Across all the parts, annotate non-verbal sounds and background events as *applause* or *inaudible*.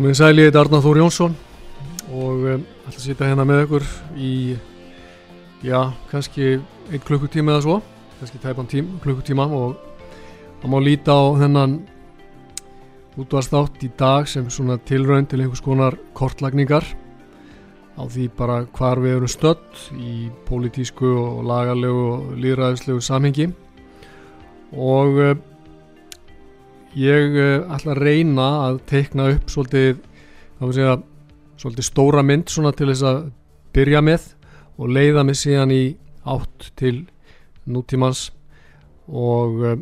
Komið sæli, þetta er Arnar Þór Jónsson og um, ætla að sýta hérna með ykkur í, já, kannski einn klukkutíma eða svo, kannski tæpan tím, klukkutíma og það má líta á þennan útvarstátt í dag sem svona tilraun til einhvers konar kortlagningar á því bara hvar við erum stött í pólitísku og lagarlegu og líðræðislegu samhengi. Og um, ég uh, ætla að reyna að teikna upp svolítið, segja, svolítið stóra mynd til þess að byrja með og leiða mig síðan í átt til nútímans og, uh,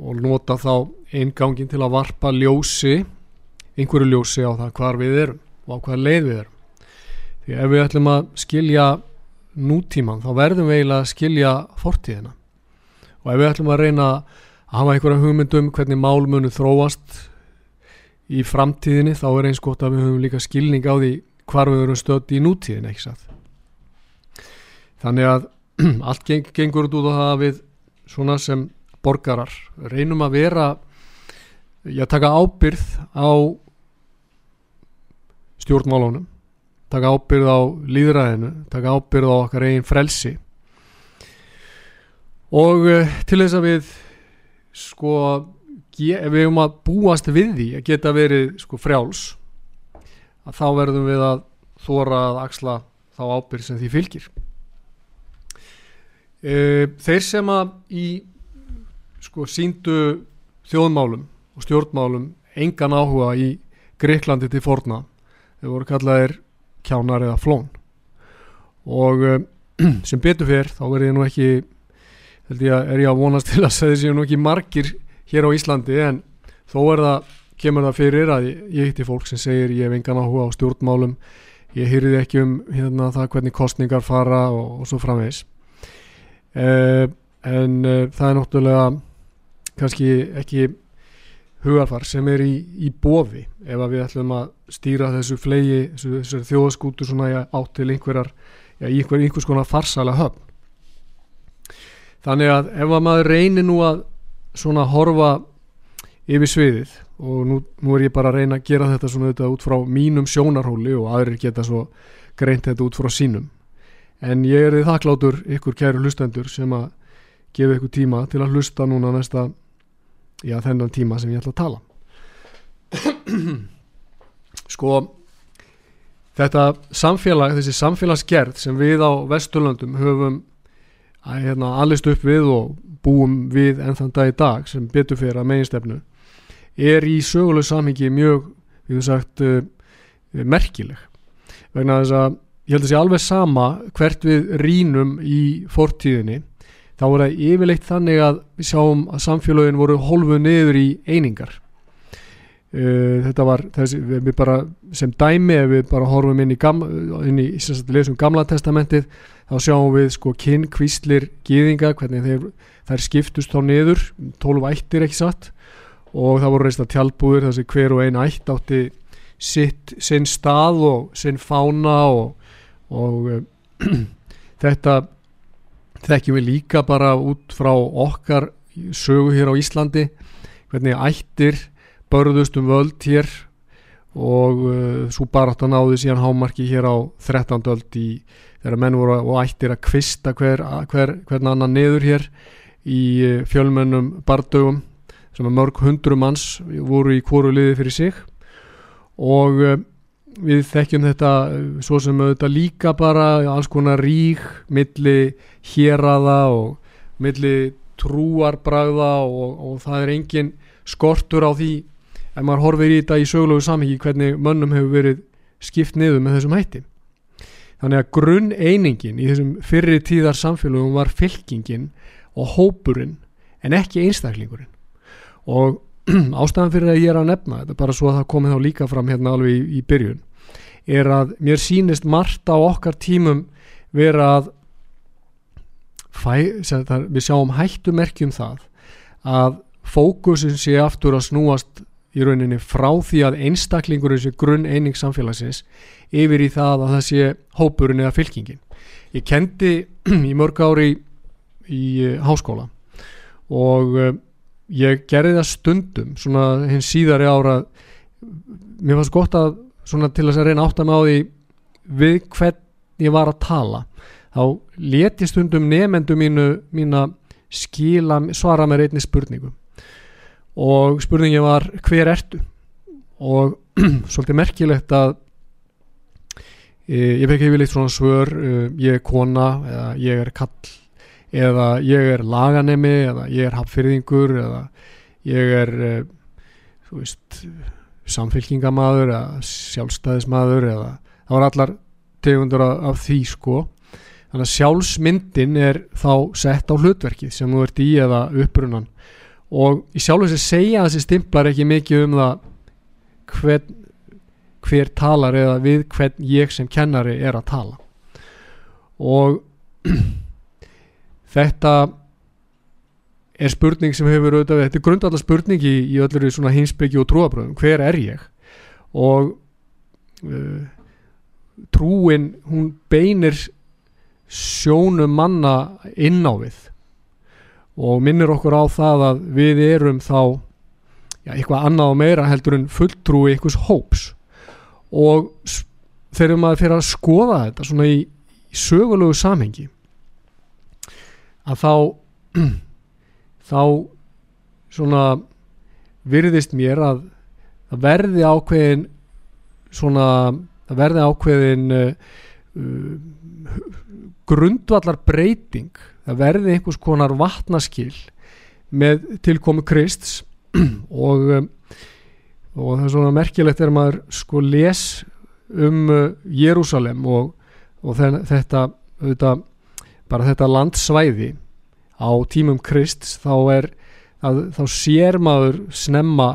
og nota þá eingangin til að varpa ljósi einhverju ljósi á það hvar við erum og á hvaða leið við erum. Því ef við ætlum að skilja nútíman þá verðum við eiginlega að skilja fortíðina. Og ef við ætlum að reyna að hafa einhverja hugmyndum hvernig málmunu þróast í framtíðinni þá er eins gott að við höfum líka skilning á því hvar við verum stödd í nútíðin ekki satt? Þannig að *clears throat* allt geng, gengur út á það að við svona sem borgarar reynum að vera já taka ábyrð á stjórnmálunum taka ábyrð á líðræðinu taka ábyrð á okkar eigin frelsi. Og uh, til þess að við sko við höfum að búast við því að geta verið sko frjáls að þá verðum við að þóra að axla þá ábyrg sem því fylgir. E, þeir sem að í sko síndu þjóðmálum og stjórnmálum engan áhuga í Greiklandi til forna þeir voru kallaðir kjánar eða flón. Og e, *clears throat* sem betur fyrr þá verður ég nú ekki held ég að er ég að vonast til að *laughs* það séu nú ekki margir hér á Íslandi en þó er það kemur það fyrir að ég, hitti fólk sem segir ég hef engan áhuga á stjórnmálum. Ég hýrði ekki um hérna, það hvernig kostningar fara og, og svo framvegs uh, en uh, það er náttúrulega kannski ekki hugarfar sem er í, í bofi ef að við ætlum að stýra þessu flegi, þessu, þessu þjóðaskútu svona átt til einhverjar, já, einhver, einhvers konar farsala höfn þannig að ef að maður reynir nú að svona horfa yfir sviðið og nú, nú er ég bara að reyna að gera þetta svona auðvitað út frá mínum sjónarhóli og aðrir geta svo greint þetta út frá sínum. En ég er því þakklátur ykkur kæru hlustendur sem að gefa ykkur tíma til að hlusta núna næsta já þennan tíma sem ég ætla að tala. *clears throat* Sko þetta samfélag þessi samfélagsgerð sem við á Vesturlandum höfum að hérna allist upp við og búum við enn þann dag í dag sem betur fyrir að meginstefnu er í söguleg samhengi mjög, við hefum sagt uh, merkileg. Vegna þess að ég held að sé alveg sama hvert við rínum í fortíðinni þá er það yfirleitt þannig að við sjáum að samfélagin voru holfuð niður í einingar þetta var þessi, við bara sem dæmi ef við bara horfum inn í, gamla, inn í lesum gamla testamentið þá sjáum við sko kynnkvíslir gýðinga, hvernig þeir, þær skiptust þá niður, 12 ættir ekki satt og það voru reist að tjálbúður þessi hver og einn ætt átti sitt, sinn stað og sinn fána og, og uh, *clears throat* þetta þekkjum við líka bara út frá okkar sögu hér á Íslandi hvernig ættir börðust um völd hér og uh, svo bara átt að náðu síðan hámarki hér á 13. öld í þegar menn voru og ættir að kvista hver, hver, hvern annan niður hér í eh, fjölmennum bardögum sem að mörg hundru manns voru í kóru liði fyrir sig og eh, við þekkjum þetta eh, svo sem auðvitað líka bara alls konar rík milli héraða og milli trúarbragða og, og það er engin skortur á því ef maður horfir í þetta í sögulegu samhengi hvernig mönnum hefur verið skipt niður með þessum hætti Þannig að grunn einingin í þessum fyrri tíðar samfélagum var fylkingin og hópurinn en ekki einstaklingurinn. Og *clears throat* ástæðan fyrir að ég er að nefna, þetta bara svo að það komið þá líka fram hérna alveg í, í byrjun, er að mér sínist margt á okkar tímum vera að fæ, við sjáum hættumerkjum það að fókusin sé aftur að snúast í rauninni frá því að einstaklingurinn sé grunn eining samfélagsins yfir í það að það sé hópurinn eða fylkingin. Ég kendi *clears throat* í mörg ári í, í uh, háskóla og uh, ég gerði það stundum svona hins síðari ára mér fannst gott að svona til að reyna átt að með á því við hvern ég var að tala þá leti stundum nefendu mínu mína skila svara með reyni spurningum og spurningin var hver ertu? Og *clears throat* svolítið merkilegt að e, ég fekk yfirleitt svona svör e, ég er kona eða ég er kall eða ég er laganemi eða ég er hapfyrðingur eða ég er e, veist, samfélkingamadur eða sjálfstæðismadur eða það var allar tegundur af, af því sko. Þannig að sjálfsmyndin er þá sett á hlutverkið sem þú ert í eða uppbrunnan og í sjálf þess að segja þessi stimplar ekki mikið um það hver, hver talar eða við hvern ég sem kennari er að tala. Og *clears throat* þetta er spurning sem hefur auðvitað þetta er grundallar spurning í, í öllur svona hinsbyggju og trúabröðum, hver er ég? Og uh, trúin hún beinir sjónum manna inn á við og minnir okkur á það að við erum þá já, eitthvað annað og meira heldur en fulltrúi einhvers hóps. Og þegar maður fyrir að skoða þetta svona í, í sögulegu samhengi að þá *clears throat* þá svona virðist mér að það verði ákveðin svona það verði ákveðin uh, uh, grundvallar breyting það verði einhvers konar vatnaskil með tilkomu Krists *clears throat* og, um, og það er svona merkilegt þegar maður sko les um uh, Jérúsalem og, og þetta, þetta bara þetta landsvæði á tímum Krist þá er að, þá sér maður snemma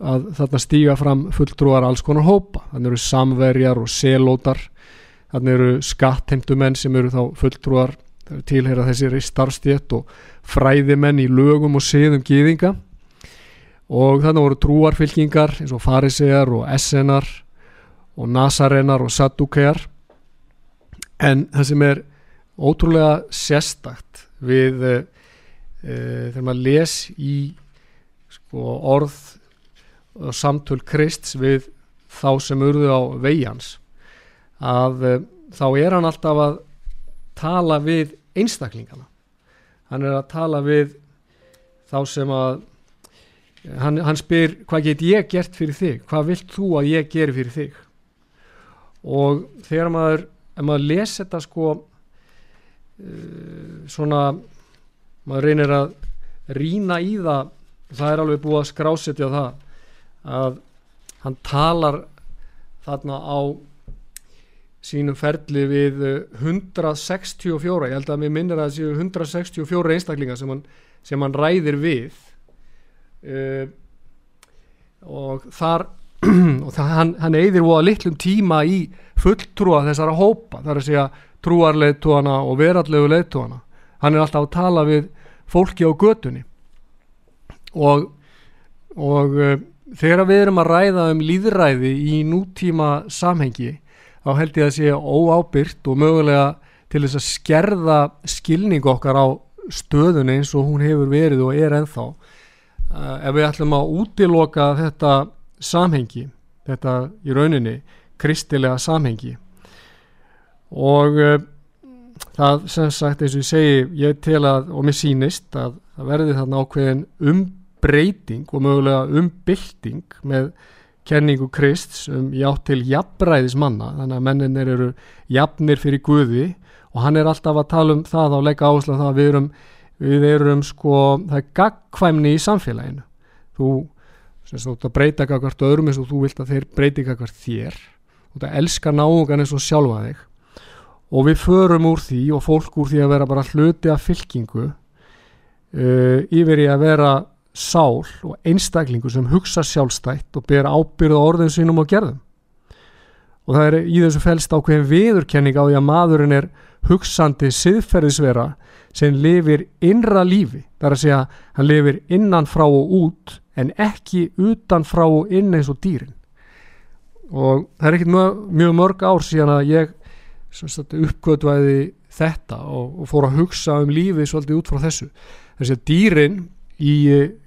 að þarna stíga fram fulltrúar alls konar hópa. Þannig eru samverjar og selótar þannig eru skattheimtumenn sem eru þá fulltrúar tilheyra þessi starfstétt og fræðimenn í lögum og siðum gýðinga og þannig voru trúarfylkingar eins og farisegar og essenar og nasarenar og saddúkegar en það sem er ótrúlega sérstakt við e, þegar maður les í sko, orð og samtöl Krists við þá sem urðu á veians að e, þá er hann alltaf að tala við einstaklingana. Hann er að tala við þá sem að hann, hann spyr hvað get ég gert fyrir þig? Hvað vilt þú að ég geri fyrir þig? Og þegar maður ef maður les þetta sko uh, svona maður reynir að rína í það það er alveg búið að skrásetja það að hann talar þarna á sínum ferli við 164 ég held að mér minnir að það séu 164 einstaklingar sem hann, sem hann ræðir við. Uh, og þar *clears throat* og það, hann, hann eigðir voða litlum tíma í fulltrúa þessara hópa þar að segja trúarleittúana og verallegu leittúana hann er alltaf að tala við fólki á götunni. Og og uh, þegar við erum að ræða um líðræði í nútíma samhengi þá held ég að sé óábyrgt og mögulega til þess að skerða skilning okkar á stöðun eins og hún hefur verið og er ennþá. Uh, ef við ætlum að útiloka þetta samhengi þetta í rauninni kristilega samhengi. Og uh, það sem sagt eins og ég segi ég tel að og mér sínist að það verði þarna ákveðin umbreyting og mögulega umbylting með kenningu Krists um játt til jafnræðis manna þannig að menninir eru jafnir fyrir Guði og hann er alltaf að tala um það og leggja áherslu á það að við erum, við erum sko, það er gagkvæmni í samfélaginu. Þú, sem þú að breyta kakvart öðrum eins og þú vilt að þeir breyti kakvart þér. Og það elskar náungan eins og sjálfa þig. Og við förum úr því og fólk úr því að vera bara hluti af fylkingu uh, yfir í að vera sál og einstaklingu sem hugsa sjálfstætt og ber ábyrð á orðin sínum og gerðum. Og það er í þessu fælst ákveðin viðurkenning á því að maðurinn er hugsandi siðferðisvera sem lifir innra lífi þar að segja hann lifir innan frá og út en ekki utan frá og inn eins og dýrin. Og það er ekkit mjög, mjög mörg ár síðan að ég uppgötvæði þetta og, og fór að hugsa um lífi svolítið út frá þessu. Þess að dýrin í,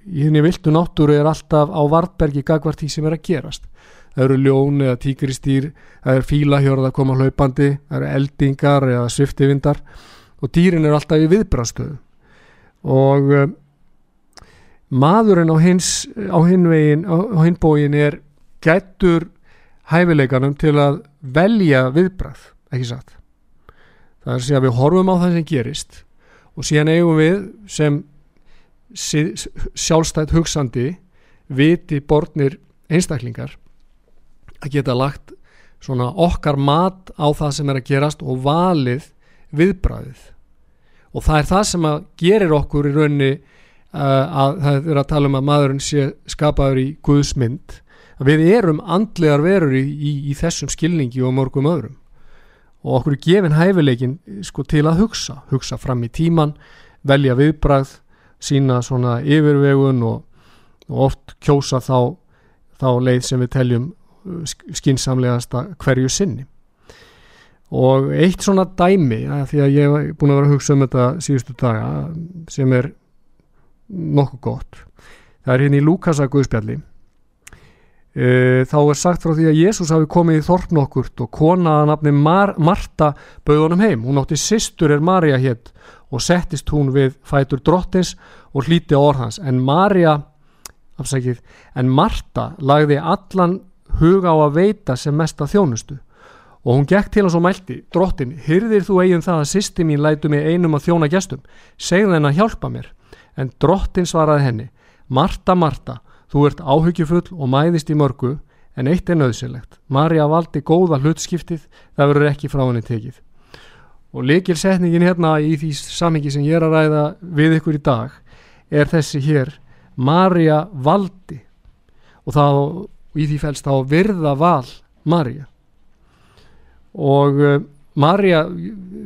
í henni viltu náttúru er alltaf á vartbergi gagvart því sem er að gerast. Það eru ljón eða tíkristýr það er fílahjörð að koma hlaupandi það eru eldingar eða sviftivindar og dýrin er alltaf í viðbrastöðu og um, maðurinn á hins á hinvegin, á, á hinbógin er gættur hæfileikanum til að velja viðbrað ekki satt? Það er að við horfum á það sem gerist og síðan eigum við sem sjálfstætt hugsandi viti borðnir einstaklingar að geta lagt svona okkar mat á það sem er að gerast og valið viðbræðið og það er það sem að gerir okkur í raunni uh, að það er að tala um að maðurinn sé skapaður í Guðsmynd við erum andlegar verur í, í, í þessum skilningi og mörgum öðrum. Og okkur er gefin hæfileikin sko til að hugsa. Hugsa fram í tíman, velja viðbræð sína svona yfirvegun og, og oft kjósa þá, þá leið sem við teljum uh, skinsamlegasta hverju sinni. Og eitt svona dæmi að því að ég hef búin að vera að hugsa um þetta síðustu daga sem er nokkuð gott það er hérna í Lúkasa Guðspjalli þá er sagt frá því að Jésús hafi komið í þorpn okkurt og konaða nafni Mar Marta bauð honum heim, hún átti sýstur er Marja hétt og settist hún við fætur drottins og hlíti á orðhans en Marja afsækið, en Marta lagði allan huga á að veita sem mesta þjónustu. Og hún gekk til hans og mælti drottin, hyrðir þú eigin það að sýsti mín lætu mig einum að þjóna gestum? Segð henn að hjálpa mér. En drottin svaraði henni Marta, Marta, þú ert áhyggjufull og mæðist í mörgu en eitt er nöðsilegt Marja valdi góða hlutskiptið það verður ekki frá henni tekið. Og likilsetningin hérna í því samengi sem ég er að ræða við ykkur í dag er þessi hér Marja valdi. Og það í því fælst þá virða val Marja og uh, Marja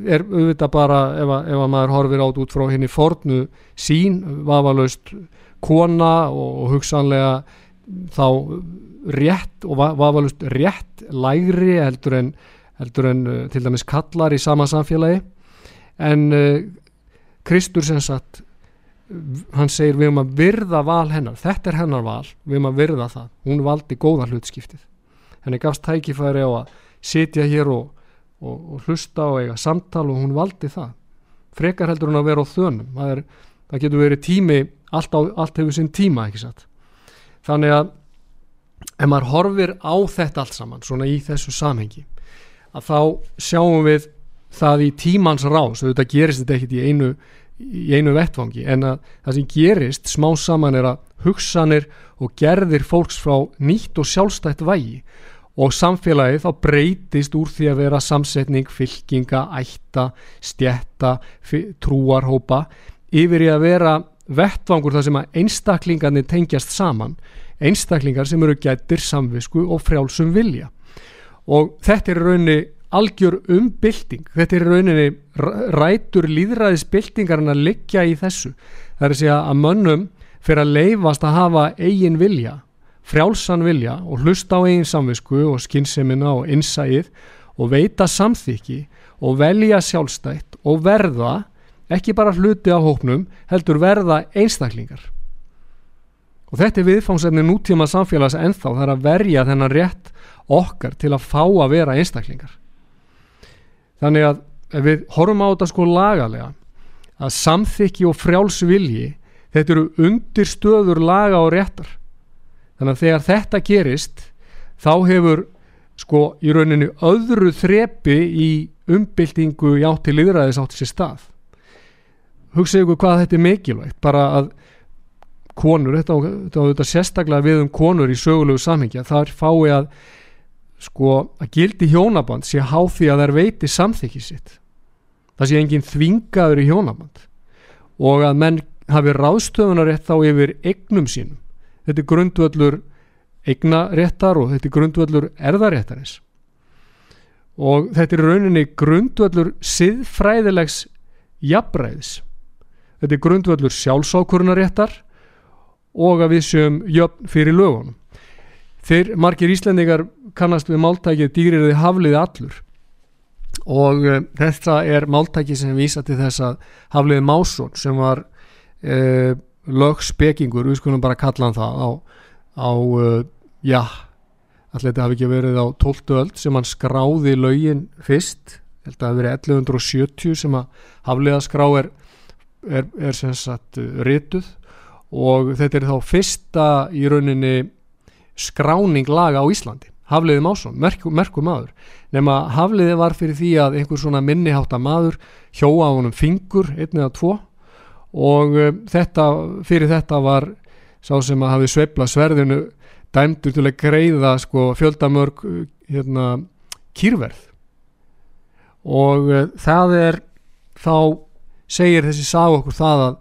er auðvitað bara ef að, ef að maður horfir át út frá henni fornu sín, vafalaust kona og, hugsanlega þá rétt og vafalaust rétt lægri heldur en, heldur en uh, til dæmis kallar í sama samfélagi. En uh, Kristur sem sagt hann segir við erum að virða val hennar. Þetta er hennar val, við erum að virða það. Hún valdi góða hlutskiptið. Henni gafst tækifæri á að sitja hér og, og, og hlusta og eiga samtal og hún valdi það. Frekar heldur hún að vera á þönum. Það, er, það getur verið tími allt, á, allt hefur sinn tíma ekki satt? Þannig að ef maður horfir á þetta allt saman svona í þessu samhengi að þá sjáum við það í tímans rás, þetta gerist þetta ekkit í einu í einu vettfangi en að það sem gerist smá saman er að hugsanir og gerðir fólks frá nýtt og sjálfstætt vægi og samfélagið þá breytist úr því að vera samsetning, fylkinga, ætta, stjætta, trúarhópa yfir í að vera vettfangur þar sem að einstaklingarnir tengjast saman, einstaklingar sem eru gættir samvisku og frjálsum vilja. Og þetta er raunni algjör umbylting þetta er rauninni rætur líðræðisbyltingarinn að liggja í þessu. Það er að segja að mönnum fyrir að leifast að hafa eigin vilja frjálsan vilja og hlusta á eigin samvisku og skynnsemina og innsæið og veita samþykki og velja sjálfstætt og verða ekki bara hluti á hóknum heldur verða einstaklingar. Og þetta er viðfángsefni nútíma samfélags ennþá það er að verja þennan rétt okkar til að fá að vera einstaklingar. Þannig að ef við horfum á þetta sko lagalega að samþykki og frjálsvilji þetta eru undir stöður laga og réttar. Þannig að þegar þetta gerist þá hefur sko í rauninu öðru þrepi í umbyltingu í átti liðræðis átti sér stað hugsaðu ykkur hvað þetta er mikilvægt bara að konur, þetta, þetta, þetta sérstaklega við um konur í sögulegu samhengja þar fái að sko að gildi hjónaband sé háð því að þær veiti samþykki sitt. Það sé enginn þvingaður í hjónaband. Og að menn hafi ráðstöfunarétt þá yfir egnum sínum. Þetta er grundvöldur egnaréttar og þetta er grundvöldur erðaréttarins og þetta er rauninni grundvöldur siðfræðilegs jafnræðis þetta er grundvöldur sjálfsákurnaréttar og að við séum jöfn fyrir lögunum þeir margir íslendingar kannast við máltækið dýriði hafliði allur og uh, þetta er máltækið sem vísa til þess að hafliði Másson sem var uh, lögspekingur, við skulum bara kalla hann það á, á uh, já, allir þetta hafi ekki verið á 12. öld sem hann skráði lögin fyrst, held að það hafi verið 1170 sem að hafliða skrá er, er, er sem sagt rituð og þetta er þá fyrsta í rauninni skráning laga á Íslandi. Hafliði Másson, merkur, merkur maður. Nema Hafliði var fyrir því að einhver svona minniháta maður hjóa á honum fingur, einn eða tvo og uh, þetta, fyrir þetta var sá sem að hafi sveifla sverðinu dæmdur til að greiða sko, fjöldamörg uh, hérna, kýrverð. Og uh, það er þá segir þessi sá okkur það að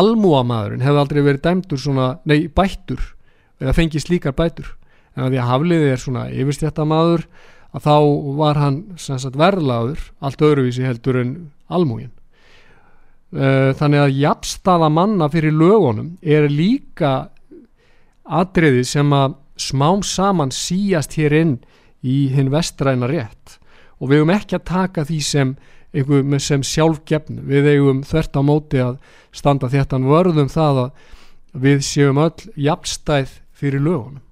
almúamaðurinn hefði aldrei verið dæmdur svona, nei bættur eða fengið slíkar bætur. En að því að Hafliði er svona yfirstjættamaður að þá var hann sagt, verðlaður allt öðruvísi heldur en almúin eh, þannig að jafnstaða manna fyrir lögunum er líka atriði sem að smám saman síast hér inn í hinn vestræna rétt. Og við höfum ekki að taka því sem, sem sjálfgefn við eigum þvert á móti að standa þetta vörðum það að við séum öll jafnstæð fyrir lögunum.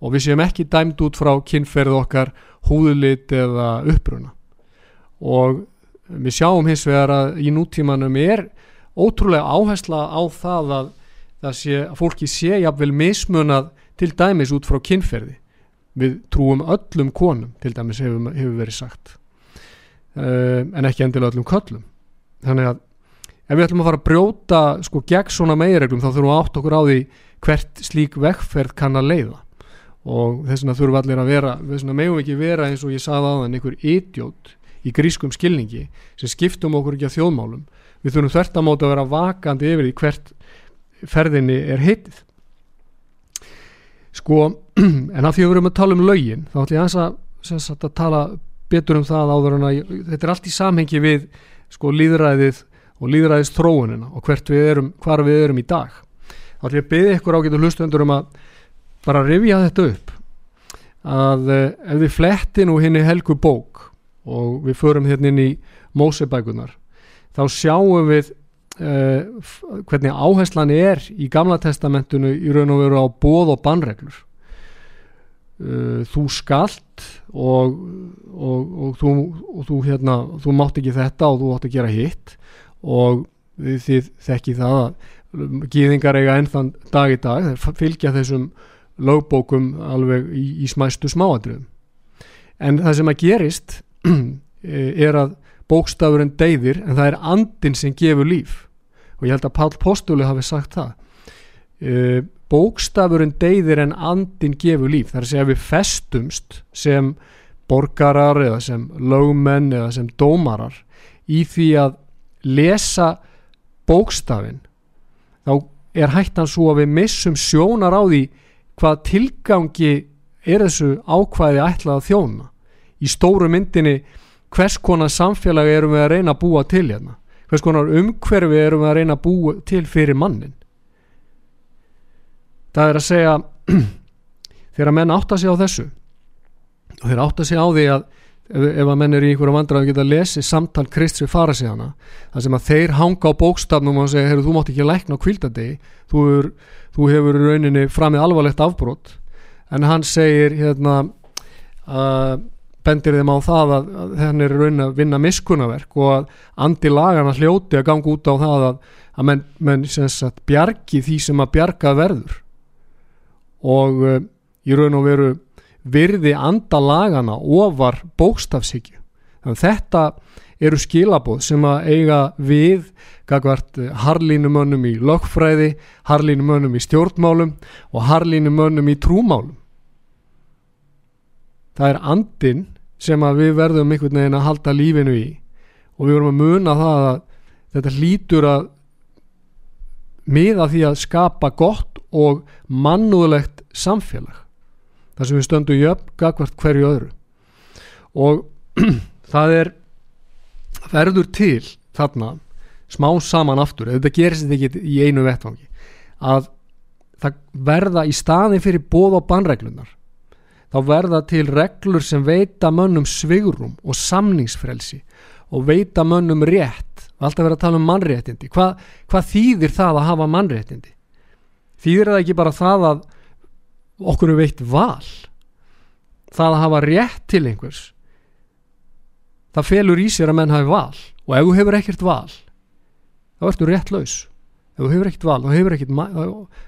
Og við séum ekki dæmt út frá kynferð okkar húðlit eða uppruna. Og við sjáum hins vegar að í nútímanum er ótrúlega áhersla á það að, sé, að fólki sé jafnvel mismunað til dæmis út frá kynferði. Við trúum öllum konum til dæmis hefur, hefur verið sagt uh, en ekki endilega öllum köllum. Þannig að ef við ætlum að fara að brjóta sko gegn svona megireglum þá þurfum við átt okkur á því hvert slík vekkferð kann að leiða. Og þess vegna þurfum allir að vera þess vegna meðum ekki vera eins og ég saði aðan einhver idiot í grískum skilningi sem skiptum okkur ekki að þjóðmálum. Við þurfum þvert að móta að vera vakandi yfir því hvert ferðinni er heitið. Sko, *clears throat* en af því að við erum að tala um lögin þá ætlum ég að, að tala betur um það áður en að þetta er allt í samhengi við sko líðræðið og líðræðist þróunina og hvert við erum, hvar við erum í dag. Þá ætlum ég að byggja ykkur ágætu hlustendur um að bara rifja þetta upp að eh, ef við fletti nú henni helgu bók og við förum hérna inn í Mósebækunar þá sjáum við uh, hvernig áherslan er í Gamla testamentinu í raun og veru á bóð og bannreglur. Uh, þú skalt og, og, og, þú, og þú, hérna, þú mátt ekki þetta og þú átt að gera hitt. Og þið þekki það að gíðingar eiga ennþann dag í dag þeir fylgja þessum lögbókum alveg í, í smæstu smáadröðum en það sem að gerist *clears throat* er að bókstafurinn deyðir en það er andin sem gefur líf. Og ég held að Pál Postúli hafi sagt það. E, bókstafurinn deyðir en andin gefur líf. Þar að segja við festumst sem borgarar eða sem lögmenn eða sem dómarar í því að lesa bókstafin þá er hættan svo að við missum sjónar á því hvað tilgangi er þessu ákvæði ætlað að þjóna. Í stóru myndinni hvers konar samfélag erum við að reyna að búa til hérna? Hvers konar umhverfi erum við að reyna að búa til fyrir mannin það er að segja *clears throat* þegar menn átta sig á þessu og þeir átta sig á því að ef, ef að menn er í einhverju vandrað að geta að lesi samtal Kristri fara sig hana það sem að þeir hanga á bókstafnum og segja, þú mátt ekki lækna á kvildadegi þú, þú hefur rauninni framið alvarlegt afbrót en hann segir hérna að bendir þeim á það að, að henn er raun að vinna miskunnaverk og að andi lagana hljóti að ganga út á það að, að menn, menn sagt, bjargi því sem að bjarga verður og uh, í raun og veru virði anda lagana ofar bókstafsíkju þetta eru skilabóð sem að eiga við gagvart eh, harlínumönnum í lögfræði, harlínumönnum í stjórnmálum og harlínumönnum í trúmálum. Það er andin sem við verðum einhvern veginn að halda lífinu í og við verðum að muna það að þetta lítur að miða því að skapa gott og mannúðlegt samfélag þar sem við stöndum jöfn gagvart hverju öðru. Og *clears throat* það er verður til þarna smá saman aftur, þetta gerist ekki í einu vettfangi að það verða í staðin fyrir bóð og bannreglunar þá verða til reglur sem veita mönnum svigurum og samningsfrelsi og veita mönnum rétt. Alltaf verða að tala um mannréttindi. Hva, hvað þýðir það að hafa mannréttindi þýðir það ekki bara það að okkur er veitt val? Það að hafa rétt til einhvers það felur í sér að menn hafi val. Og ef þú hefur ekkert val þá ertu rétt laus ef þú hefur ekkert val þá hefur ekkert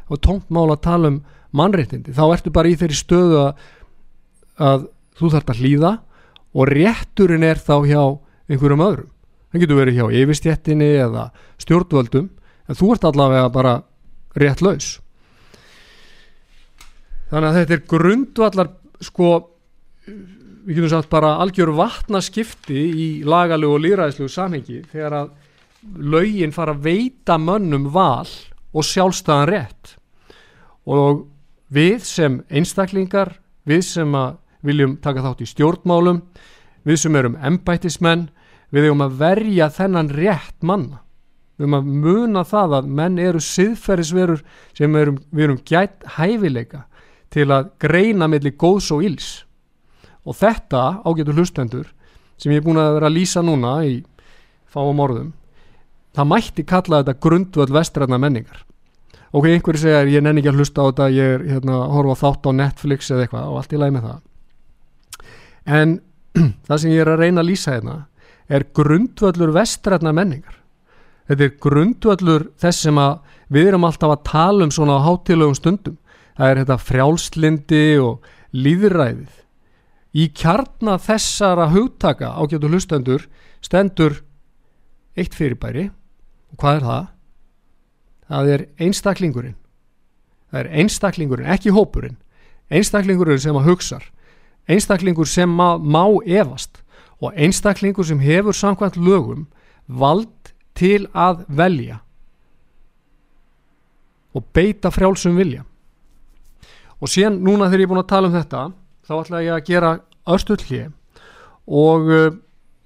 og tómt mál að tala um mannréttindi. Þá ertu bara í þeirri stöðu að að þú þarf að hlýða og rétturinn er þá hjá einhverjum öðrum. Það getur verið hjá yfirstjettinni eða stjórnvöldum. En þú ert allavega bara rétt laus. Þannig að þetta er grundvallar sko, við getum sagt bara algjör vatnaskipti í lagalegu og líraðislegu samhengi þegar að laugin fara að veita mönnum val og sjálfstæðan rétt og við sem einstaklingar, við sem að viljum taka þátt í stjórnmálum, við sem erum embætismenn, við erum að verja þennan rétt manna. Við erum að muna það að menn eru siðferðisverur sem erum, við erum gætt hæfileika til að greina melli góðs og íls. Og þetta ágetur hlustendur sem ég er búin að vera að lýsa núna í fáum orðum, það mætti kalla þetta grundvöld vestræðna menningar. Ok, einhverju segja ég nenni ekki að hlusta á þetta, ég er hérna að horfa þátt á Netflix eða eitthvað og allt í læg með það en *clears throat* það sem ég er að reyna að lýsa hérna er grundvöldur vestrætna menningar þetta er grundvöldur þess sem að við erum alltaf að tala um svona á hátilögum stundum. Það er þetta frjálslindi og líðræðið í kjarna þessara hugtaka ágætu hlustendur stendur eitt fyrirbæri. Og hvað er það? það er einstaklingurinn. Það er einstaklingurinn, ekki hópurinn. Einstaklingurinn sem að hugsar einstaklingur sem má, evast og einstaklingur sem hefur samkvæmt lögum vald til að velja og beita frjálsum vilja. Og síðan núna þegar ég er búin að tala um þetta þá ætla ég að gera östuðlið og uh,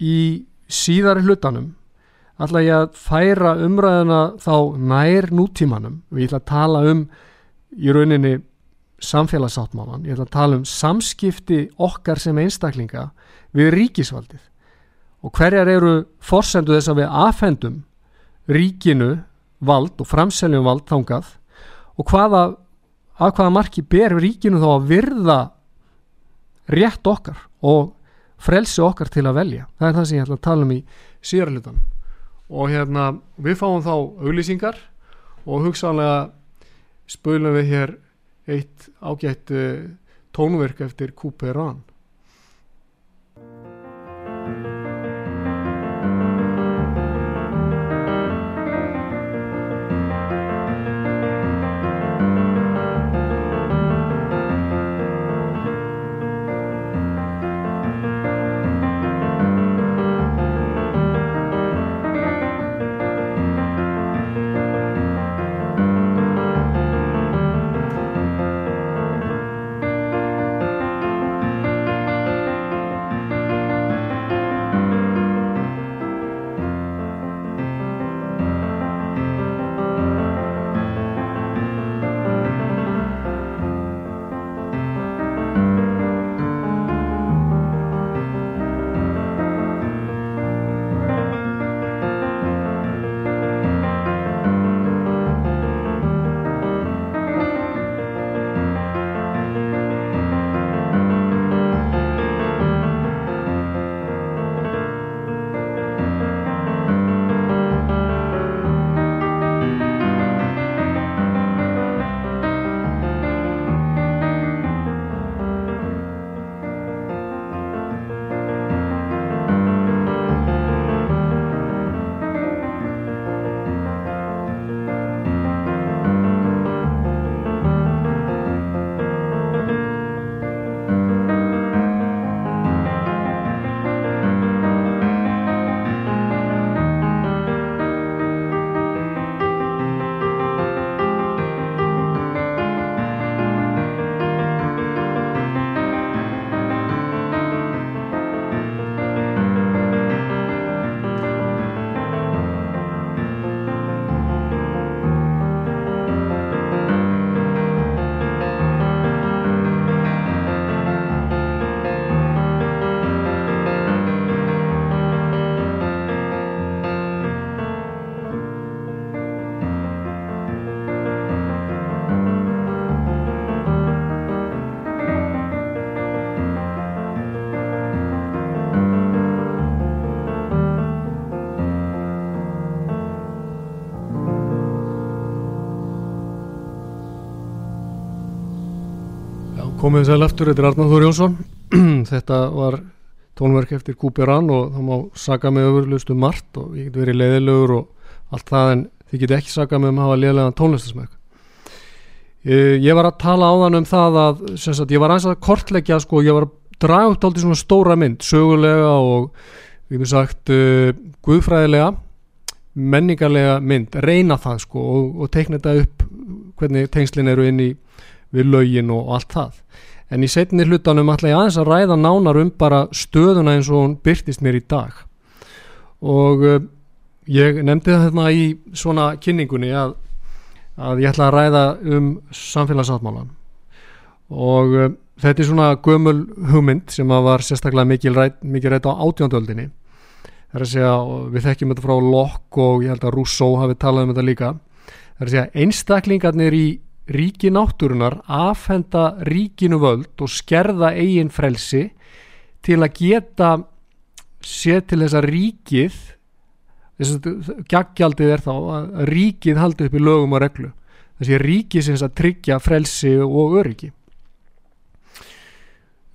í síðari hlutanum ætla ég að færa umræðina þá nær nútímanum. Og ég ætla að tala um í rauninni samfélagsáttmálan, ég ætla að tala um samskipti okkar sem einstaklinga við ríkisvaldið og hverjar eru forsendu þess að við afhendum ríkinu vald og framseljum vald þangað? Og hvaða, að hvaða marki ber ríkinu þá að virða rétt okkar og frelsi okkar til að velja? Það er það sem ég ætla að tala um í síðarlutan og hérna við fáum þá auglýsingar og hugsanlega spölum við hér eitt ágætt uh, tónverk eftir Couperan Komið þess að leftur, þetta er Arnáð Þór Jónsson. *clears throat* Þetta var tónverk eftir Kúperan og það má saga með öfurlustu margt og ég get verið leiðilegur og allt það en þið get ekki saga með um að hafa leiðilegan tónlistasmög Ég var að tala á þann um það að sagt, ég var aðeins að kortleggja sko, ég var að draga upp alltaf svona stóra mynd sögulega og við hefum sagt uh, guðfræðilega menningarlega mynd, reyna það sko og, og teikna þetta upp hvernig tengslinn eru inn í við lögin og allt það en í setni hlutanum ætla ég aðeins að ræða nánar um bara stöðuna eins og hún byrtist mér í dag. Og uh, ég nefndi það hérna í svona kynningunni að, að ég ætla að ræða um samfélagsáttmálan og uh, þetta er svona gömul hugmynd sem var sérstaklega mikil rætt, mikil rætt á átjóndöldinni það er að segja, við þekkjum þetta frá Locke og ég held að Rousseau hafi talað um þetta líka. Það er að segja, einstaklingarnir í ríki náttúrunar afhenda ríkinu völd og skerða eigin frelsi til að geta sé til þess að ríkið þess að gaggjaldið er þá að ríkið haldi upp í lögum og reglu þessi ríkið sem að tryggja frelsi og öryggi.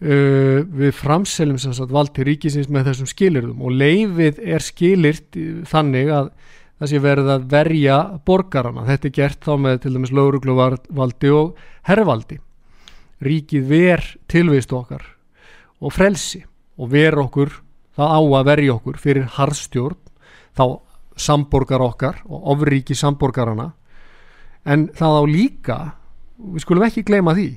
Uh, við framseljum valdi ríkisins með þessum skilirðum og leifið er skilirt þannig að það sé verið að verja borgarana. Þetta er gert þá með til dæmis laurugluvaldi og herrvaldi. Ríkið ver tilvist okkar og frelsi og ver okkur, það á að verja okkur fyrir harðstjórn, þá samborgar okkar og ofríki samborgarana. En það á líka, við skulum ekki gleyma því,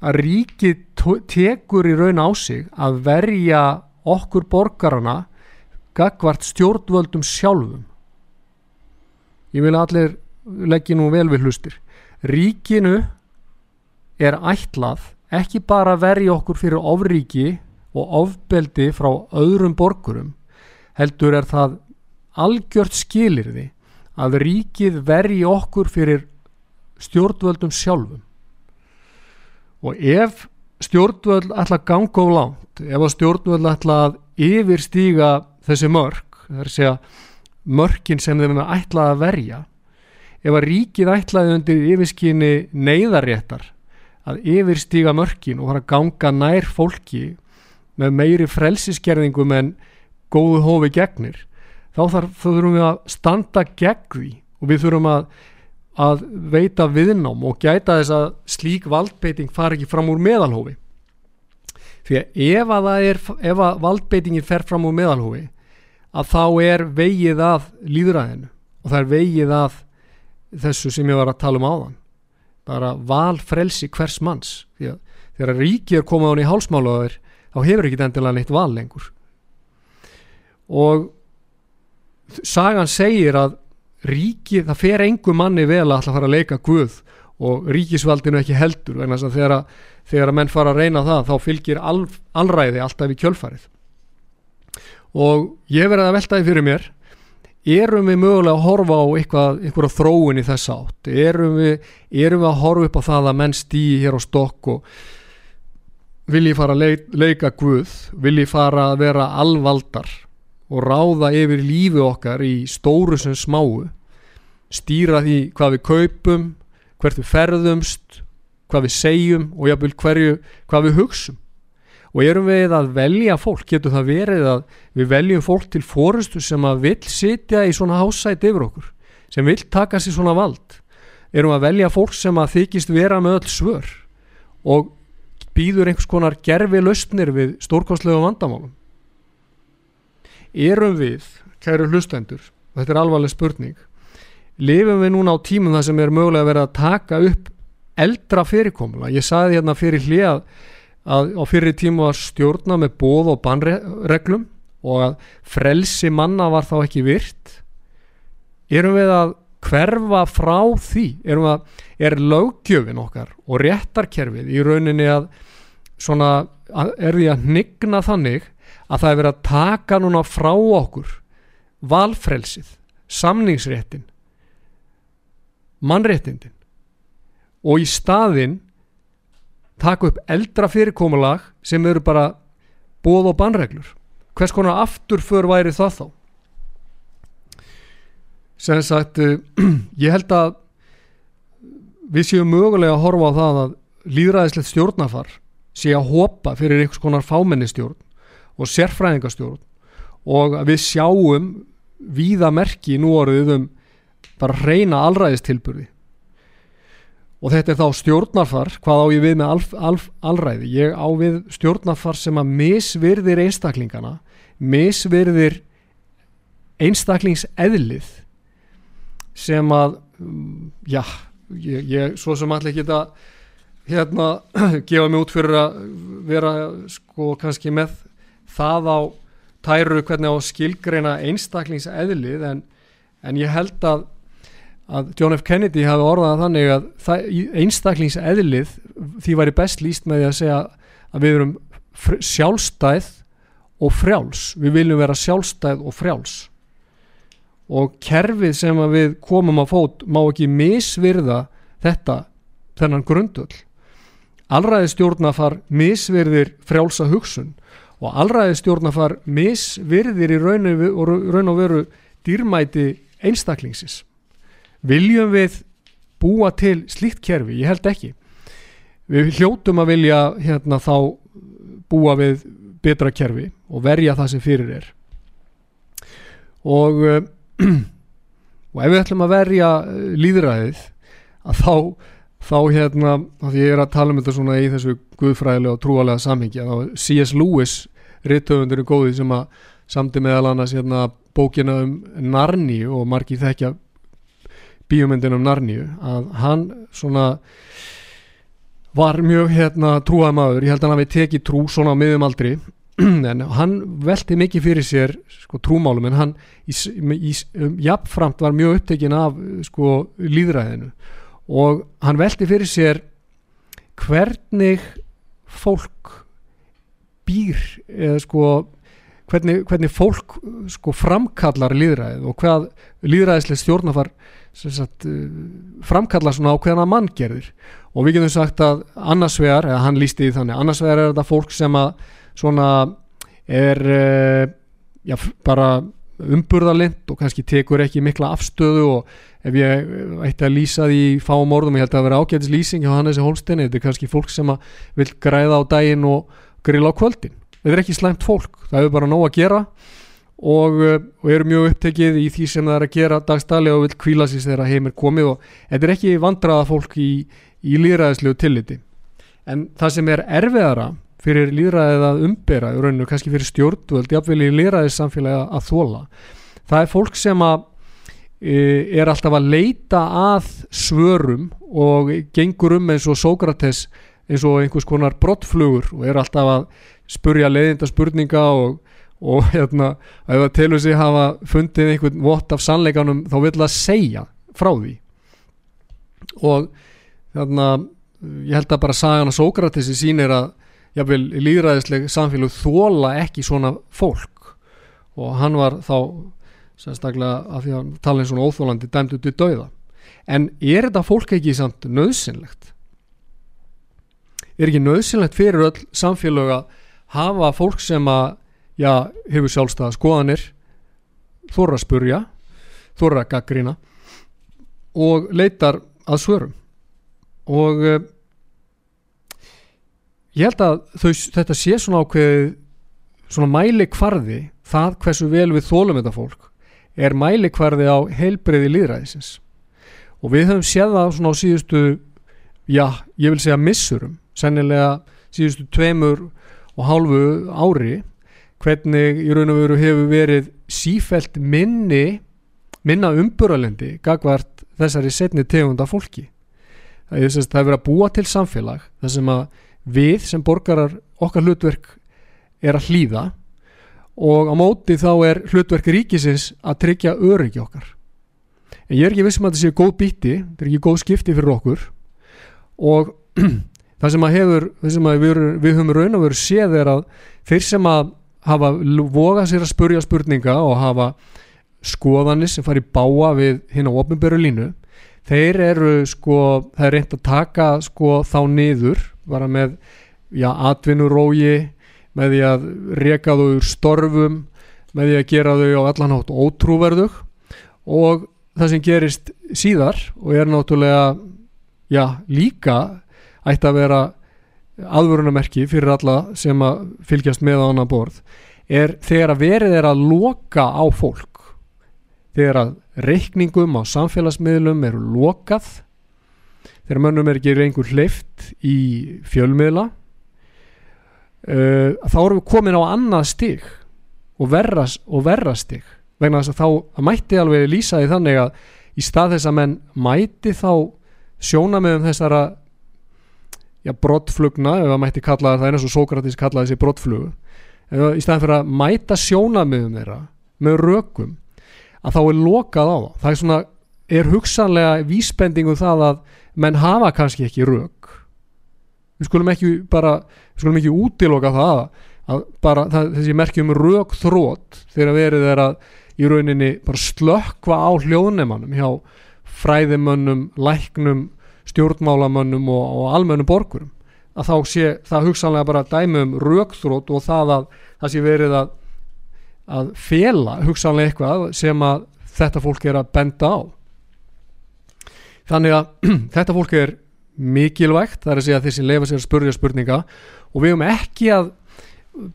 að ríkið tekur í raun á sig að verja okkur borgarana gagvart stjórnvöldum sjálfum ég vil allir leggja nú vel við hlustir. Ríkinu er ætlað ekki bara verja okkur fyrir ofríki og ofbeldi frá öðrum borgurum heldur er það algjört skilirði að ríkið verji okkur fyrir stjórnvöldum sjálfum. Og ef stjórnvöld ætla að ganga á langt ef að stjórnvöld ætla að yfirstíga þessi mörg það er að mörgin sem þeim ætla að verja ef að ríkið ætlaði undir yfirskinni neyðarréttar að yfirstíga mörgin og fara að ganga nær fólki með meiri frelsiskerðingum en góðu hófi gegnir þá þarf, þurfum við að standa gegn því og við þurfum að, að veita viðnám og gæta þess að slík valdbeiting fari ekki fram úr meðalhófi. Því að ef að, er, ef að valdbeitingin fer fram úr meðalhófi að þá er vegið að líðræðinu og það er vegið að þessu sem ég var að tala um áðan. Bara valfrelsi hvers manns. Því að þegar ríkið er komað án í hálsmálaður þá hefur ekki endilega neitt val lengur. Og sagan segir að ríkið, það fer engu manni vel að alltaf fara að leika guð og ríkisvaldinu ekki heldur þess að þegar, þegar að menn fara að reyna það þá fylgir al, alræði alltaf í kjölfarið og ég verði að veltaði fyrir mér erum við mögulega að horfa á eitthvað, eitthvað þróun í þess átt? Erum við, erum við að horfa upp á það að menn stýi hér á stokk og vilji fara að leik, leika guð? Vilji fara að vera alvaldar og ráða yfir lífi okkar í stóru sem smáu? Stýra því hvað við kaupum hvert við ferðumst hvað við segjum og jáfnvel hverju hvað við hugsum og erum við að velja fólk, getur það verið að við veljum fólk til fórustu sem að vil sitja í svona hásæti yfir okkur, sem vil taka sér svona vald? Erum að velja fólk sem að þykist vera með öll svör? Og býður einhvers konar gerfi lausnir við stórkostlega vandamálum? Erum við kæru hlustendur, þetta er alvarleg spurning lifum við núna á tímum það sem er mögulega vera að taka upp eldra fyrirkomula, ég saði hérna fyrir hlið að á fyrir tíma var stjórna með bóð og bannreglum og að frelsi manna var þá ekki virt. Erum við að hverfa frá því? Erum við að, er lögjöfin okkar og réttarkerfið í rauninni að svona, er því að nigna þannig að það er verið að taka núna frá okkur valfrelsið, samningsréttin mannréttindin og í staðinn taka upp eldra fyrirkomulag sem eru bara bóð og bannreglur. Hvers konar afturför væri það þá? Sem sagt uh, *clears throat* ég held að við séum mögulega að horfa á það að líðræðislegt stjórnafar sé að hopa fyrir einhvers konar fámennistjórn og sérfræðingastjórn og við sjáum víða merki nú orðið um bara reyna allræðistilburði og þetta er þá stjórnarfar hvað á ég við með alf, alf, alræði? Ég á við stjórnarfar sem að misvirðir einstaklingana misvirðir einstaklingseðlið sem að mm, já, ég, ég svo sem allir geta hérna *clears throat* gefa mig út fyrir að vera sko kannski með það á tæru hvernig á skilgreina einstaklingseðlið en, en ég held að að John F. Kennedy hafi orðað þannig að það, einstaklingseðlið því væri best líst með því að segja að við erum sjálfstæð og frjáls. Við viljum vera sjálfstæð og frjáls. Og kerfið sem við komum að fót má ekki misvirða þetta þennan grundull allræði stjórnafar misvirðir frjálsa hugsun og allræði stjórnafar misvirðir í raun og veru dýrmæti einstaklingsins viljum við búa til slíkt kerfi, ég held ekki við hljótum að vilja hérna þá búa við betra kerfi og verja það sem fyrir er og uh, *clears throat* og ef við ætlum að verja uh, líðræðið að þá þá hérna, því ég er að tala um þetta svona í þessu guðfræðilega og trúalega samhengi að C.S. Lewis rittöfundur er góðið sem að samti meðal annars hérna bókina um Narni og margi þekkja bíomöndin um Narníu að hann svona var mjög hérna trúað maður, ég held að hann hafi tekið trú svona á miðum aldri. *clears throat* En hann velti mikið fyrir sér sko, trúmálum en hann í, í, um, jafnframt var mjög upptekinn af sko, líðræðinu og hann velti fyrir sér hvernig fólk býr eða sko hvernig, hvernig fólk sko framkallar líðræðið og hvað líðræðislega stjórnafar sagt, framkallar svona á hverjana manngerðir. Og við getum sagt að annarsvegar, eða hann lísti í þannig annarsvegar er þetta fólk sem að svona er uh, já, bara umburðalind og kannski tekur ekki mikla afstöðu og ef ég ætti að lýsa því fáum orðum, ég held að það vera ágætis lýsing hjá Hannesi Holstein, þetta er kannski fólk sem vil græða á daginn og grila á kvöldin. Þetta er ekki slæmt fólk, það hefur bara nóg að gera. og, eh, og eru mjög upptekið í því sem það er að gera dagstæli og vil kvíla sér þegar heim er komið og þetta er ekki vandraða fólk í, í líðræðislegu tilliti. En það sem er erfiðara fyrir líðræðið að umbera í rauninu, kannski fyrir stjórnvöld jáfnvel í líðræðissamfélagi að þóla það er fólk sem að e, er alltaf að leita að svörum og gengur um eins og Sókrates eins og einhvers konar brottflugur og er alltaf að spurja leiðinda spurninga og, og hérna, að það telur sig hafa fundið einhvern vott af sannleikanum þá vil það segja frá því. Og þarna ég held að bara sagan að Sókratesi sínir að jáfnvel líðræðisleg samfélag þóla ekki svona fólk. Og hann var þá sérstaklega að því að tala eins svona óþólandi dæmt út í dauða. En er þetta fólk ekki samt nöðsynlegt er ekki nöðsynlegt fyrir öll samfélag að hafa fólk sem að já, hefur sjálfstæða skoðanir. Þorra spurja. Þorra að gaggrina og leitar að svörum. Og uh, ég held að þau, þetta sé svona ákveð svona mæli kvarði það hversu vel við þólum þetta fólk er mæli kvarði á heilbreyði líðræðisins og við höfum séð það svona á síðustu já, ég vil segja missurum sennilega síðustu tveimur og hálfu ári hvernig í raun og veru hefur verið sífælt minni minna umbúralendi gagvart þessari setni tegunda fólki. Það er það er verið að búa til samfélag þar sem að við sem borgarar okkar hlutverk er að hlýða og á móti þá er hlutverk ríkisins að tryggja öryggi okkar. En ég er ekki vissum að þetta séu góð býtti þetta er ekki góð skipti fyrir okkur og *clears throat* það sem að hefur sem að við, við höfum raun og veru séð er að þeir sem að hafa vogað sér að spurja spurninga og hafa skoðanis sem fari báa við hinn á ofnbjörðu línu. Þeir eru sko það er reynd að taka sko þá niður bara með já, atvinnurógi með því að reka þau úr storfum með því að gera þau á allan hátt ótrúverðug. Og það sem gerist síðar og er náttúrulega já, líka ætti að vera aðvörunamerki fyrir alla sem að fylgjast með á annan borð er þegar að verið er að loka á fólk þegar að reikningum á samfélagsmiðlum eru lokað þegar mönnum er ekki einhver hleyft í fjölmiðla uh, þá erum við komin á annað stig og verra, og verra stig. Vegna þess að þá mætti alveg lýsa því þannig að í stað þess að menn mæti þá sjóna með um þessara já, brottflugna ef að mætti kalla það, það er eins og Sókratis kallaði þessi brottflugu í staðan fyrir að mæta sjóna með um þeirra með rökum að þá er lokað á það það er svona, er hugsanlega vísbendingu um það að menn hafa kannski ekki rauk við skulum ekki bara við skulum ekki útiloka það að bara það, þessi merkjum rauk þrótt þegar verið er að í rauninni bara slökva á hljóðnemannum hjá fræðimönnum, læknum stjórnmálamönnum og, og almennum borgurum að þá sé það hugsanlega bara dæmi um raukþrótt og það að það sé verið að að fela hugsanlega eitthvað sem að þetta fólk er að benda á. Þannig að *clears throat* þetta fólk er mikilvægt það er að segja þeir sem leifa sér að spurja spurninga og við höfum ekki að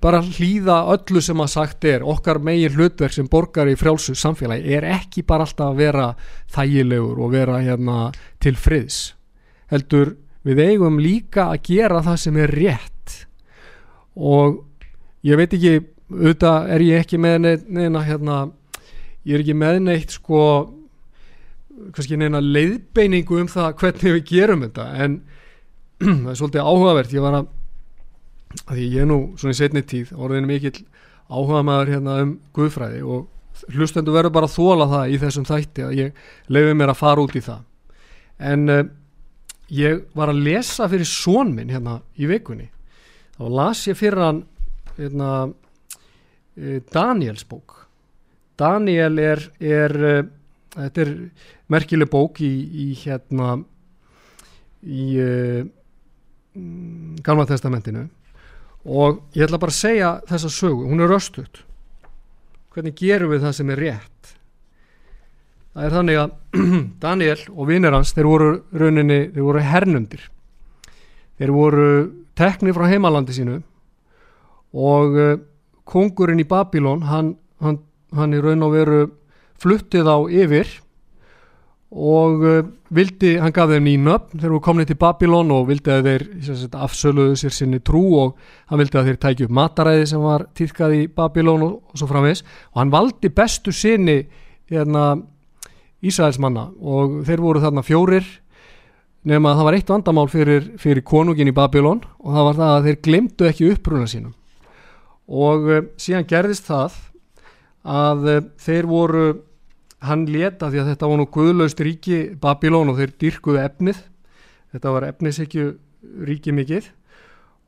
bara hlýða öllu sem að sagt er. Okkar megin hlutverk sem borgar í frjálsu samfélagi er ekki bara alltaf að vera þægilegur og vera hérna til friðs heldur við eigum líka að gera það sem er rétt. Og ég veit ekki auðvitað er ég ekki með neina hérna ég er ekki með neitt sko kannski neina leiðbeiningu um það hvernig við gerum þetta en *clears throat* það er svolítið áhugavert. Ég var að, að ég er nú svona í setni tíð orðin mikill áhuga maður hérna um guðfræði og hlustendu verður bara að þóla það í þessum þætti að ég leiði mér að fara út í það. En uh, ég var að lesa fyrir són minn hérna í vikunni. Þá las ég fyrir hann hérna, uh, Daniels bók. Daniel er, er uh, þetta er merkileg bók í, í hérna í Gamla testamentinu. Og ég ætla bara að segja þessa sögu, hún er röstut hvernig gerum við það sem er rétt það er þannig að *clears throat* Daniel og vinnir hans þeir voru rauninni, þeir voru hernundir þeir voru teknir frá heimalandi sínu og uh, kongurinn í Babylon hann, hann, hann er raun og veru fluttið á yfir og uh, vildi, hann gaf þeim nýnöfn þegar við komum til Babylon og vildi að þeir sagt, afsöluðu sér sinni trú og hann vildi að þeir tækju upp mataræði sem var týrkað í Babylon og, og svo framvegs og hann valdi bestu sinni hérna Ísraelsmanna og þeir voru þarna fjórir nema að það var eitt vandamál fyrir, fyrir konungin í Babylon og það var það að þeir glemdu ekki uppruna sínum. Og uh, síðan gerðist það að uh, þeir voru hann leta því að þetta var nú guðlaust ríki Babylon og þeir dyrkuðu efnið þetta var efnisekju ríki mikið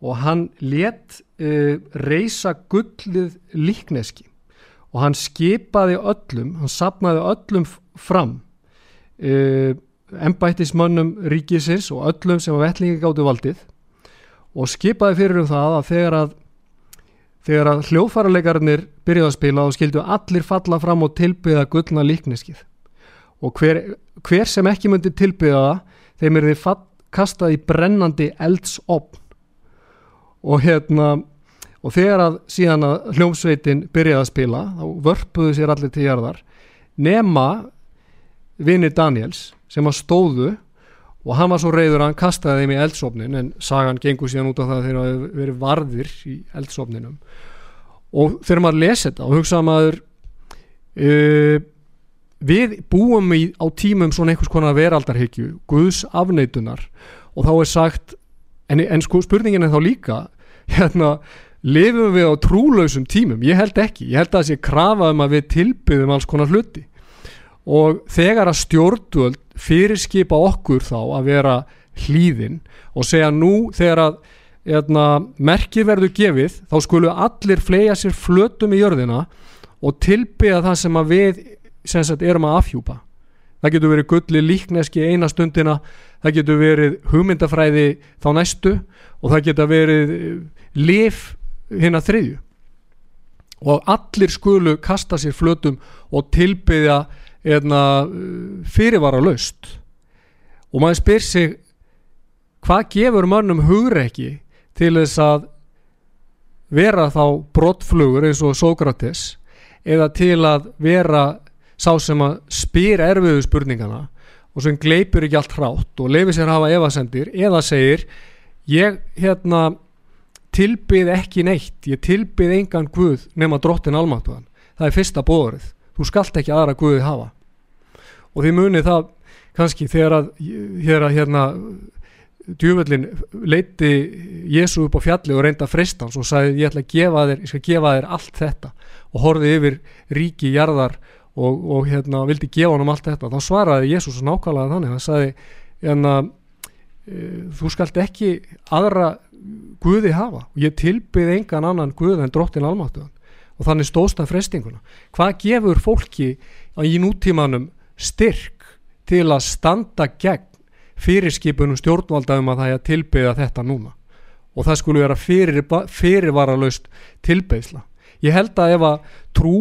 og hann let uh, reysa gullið líkneski. Og hann skipaði öllum, hann sapnaði öllum fram. Uh, embættismönnum ríkisins og öllum sem var vellingi gáttu valdið og skipaði fyrir um það að þegar að þegar að hljóðfærarleikarnir byrjuði að spila og skildu allir falla fram og tilbyða gullna líkneskið. Og hver, hver sem ekki myndi tilbyða það þeim er þið kastað í brennandi eldsopn. Og hérna og þegar að síðan að hljómsveitin byrjaði að spila þá vörpuðu sér allir til jarðar nema vinni Daniels sem að stóðu og hann var svo reyður að hann kastaði þeim í eldsofnin en sagan gengur síðan út af það þegar það hefur verið varðir í eldsofninum og þegar maður lesi þetta og hugsa maður uh, við búum í, á tímum svona einhvers konar veraldarhyggju Guðs afneitunar. Og þá er sagt en, en sko spurningin er þá líka hérna lifum við á trúlausum tímum? Ég held ekki, ég held að það sé krafa um að við tilbyðum alls konar hluti og þegar að stjórnvöld fyrirskipa okkur þá að vera hlýðin og segja nú þegar að eðna, hérna, merkið verður gefið þá skulu allir flega sér flötum í jörðina og tilbyggja það sem að við sem sagt, erum að afhjúpa. Það getur verið gulli líkneski eina stundina það getur verið hugmyndafræði þá næstu og það getur verið eh, lif hinn að þriðju. Og allir skulu kasta sér flötum og Hérna, fyrirvara laust. Og maður spyr sig hvað gefur mannum hugreiki til þess að vera þá brottflugur eins og Sókrates eða til að vera sá sem að spyr erfiðu spurningana og sem gleipur ekki allt hrátt og leifir sér að hafa evasendir eða segir ég hérna tilbyð ekki neitt ég tilbyð engan Guð nema drottin almáttuðan það er fyrsta bóðurð þú skalt ekki aðra Guði hafa. Og því munið það kannski þegar að, þegar að hérna djúvöldin leiti Jésu upp á fjalli og reynda fristans og sagði ég ætla að gefa þér, ég skal gefa þér allt þetta. Og horfið yfir ríki jarðar og, og hérna vildi gefa honum allt þetta, þá svaraði Jésús nákvæmlega þannig, hann sagði hérna e, þú skalt ekki aðra Guði hafa. Og ég tilbyði engan annan Guð en drottin almáttuðan og þannig stósta frestinguna hvað gefur fólki í nútímanum styrk til að standa gegn fyrirskipunum stjórnvaldaðum að það er að tilbyggja þetta núna? Og það skulle vera fyrir, fyrirvaralaust tilbyggsla. Ég held að ef að trú,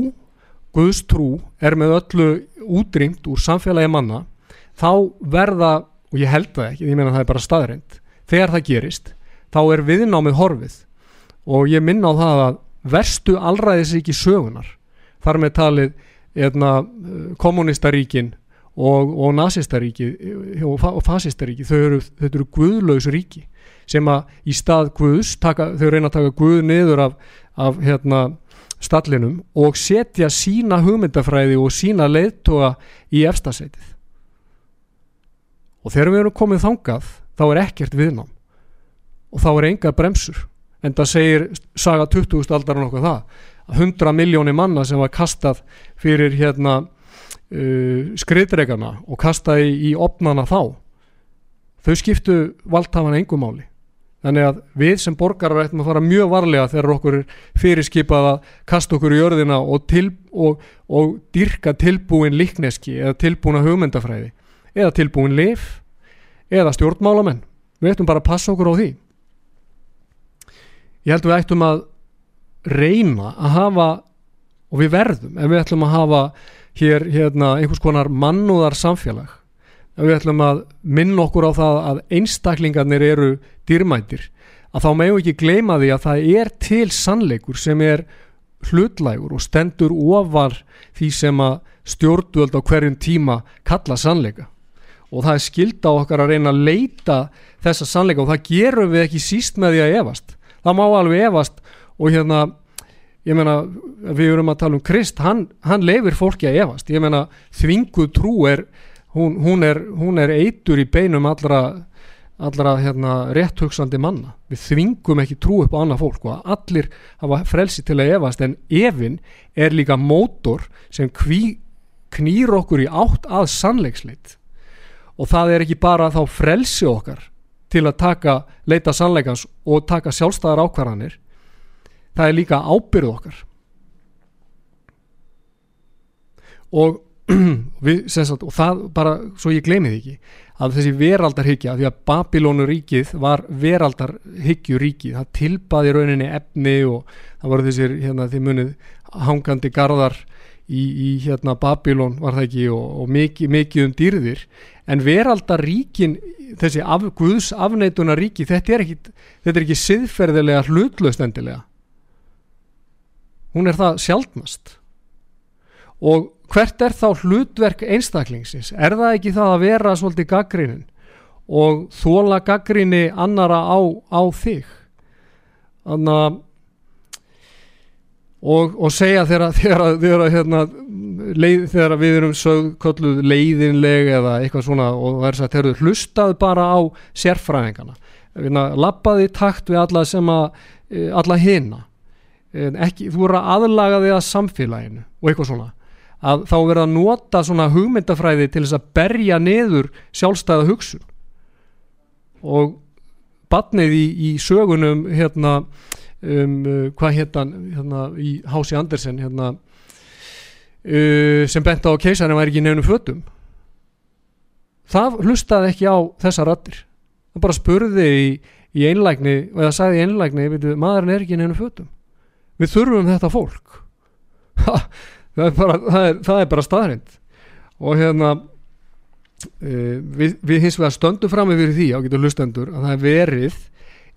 Guðs trú er með öllu útrýmt úr samfélagi manna þá verða, og ég held það ekki, ég meina það er bara staðrind, þegar það gerist þá er viðnámið horfið. Og ég minna á það að verstu allræðis ekki sögunar þar með talið Hérna, kommunistaríkin og, og nazistaríki og, og fasistaríki þau eru, eru guðlaus ríki sem að í stað guðs taka, þau reyna að taka guð niður af, af hérna, stallinum og setja sína hugmyndafræði og sína leiðtoga í efstasætið. Og þegar við erum komið þangað þá er ekkert viðnám. Og þá er engar bremsur en það segir saga 20. aldar og nokkuð það að 100 miljónir manna sem var kastað fyrir hérna uh, skriðdregana og kastaði í opnana þá þau skiptu valdhafana engumáli þannig að við sem borgarar ættum að fara mjög varlega þegar okkur fyrirskipað að kasta okkur í jörðina og, til, og, og dyrka tilbúin líkneski eða tilbúina hugmyndafræði eða tilbúin lif eða stjórnmálamenn við ættum bara að passa okkur á því ég held að við ættum að reyna að hafa og við verðum ef við ætlum að hafa hér hérna, einhvers konar mannúðar samfélag ef við ætlum að minna okkur á það að einstaklingarnir eru dýrmættir að þá meðum ekki gleyma því að það er til sannleikur sem er hlutlægur og stendur ofar því sem að stjórnvöld á hverjum tíma kalla sannleika. Og það er skilda okkar að reyna að leita þessa sannleika og það gerum við ekki síst með því að evast það má alveg evast og hérna ég meina við erum að tala um Krist hann, hann leifir fólki að evast ég meina þvinguð trú er hún, hún er, hún er eitur í beinum allra, allra hérna, rétthugsandi manna. Við þvingum ekki trú upp á annað fólk og allir hafa frelsi til að evast en evin er líka mótor sem kví, knýr okkur í átt að sannleiksleitt og það er ekki bara þá frelsi okkar til að taka leita sannleikans og taka sjálfstæðar ákvarðanir það er líka ábyrð okkar. Og *clears throat* við, sagt, og það bara svo ég glemið ekki að þessi veraldarhyggja því að Babilónuríkið var veraldarhyggjuríkið það tilbaði rauninni efni og það voru þessir hérna, því munið hangandi gardar í, í hérna, Babilón var það ekki og, og mikið, mikið um dýrðir. En veraldaríkin þessi af, Guðs afneitunaríki þetta er ekki, þetta er ekki siðferðilega hlutlöst endilega. Hún er það sjálfnast og hvert er þá hlutverk einstaklingsins? Er það ekki það að vera svolítið gaggrinin og þóla gaggrini annara á, á þig? Þannig að og, og segja þegar, *laughs* hérna, við erum sögð kolluð leiðinleg eða eitthvað svona og það er sagt, þeir eru hlustað bara á sérfræðingana. Lappaði takt við alla sem að e, alla hina. Ekki, þú voru að aðlaga þig að samfélaginu og eitthvað svona. Að þá verða að nota svona hugmyndafræði til þess að berja neður sjálfstæða hugsun. Og batnið í, í sögunum hérna um, uh, hvað hérna, hérna í Hási Andersen hérna uh, sem bent á að keisarinn væri ekki nefnum fötum. Það hlustaði ekki á þessa rattir það bara spurði í, í einlægni og það sagði í einlægni maðurinn er ekki nefnum fötum. Við þurfum þetta fólk. Það er bara, það er, það er bara staðrind og hérna uh, við, við hins vegar stöndum fram yfir því á getur hlustendur að það er verið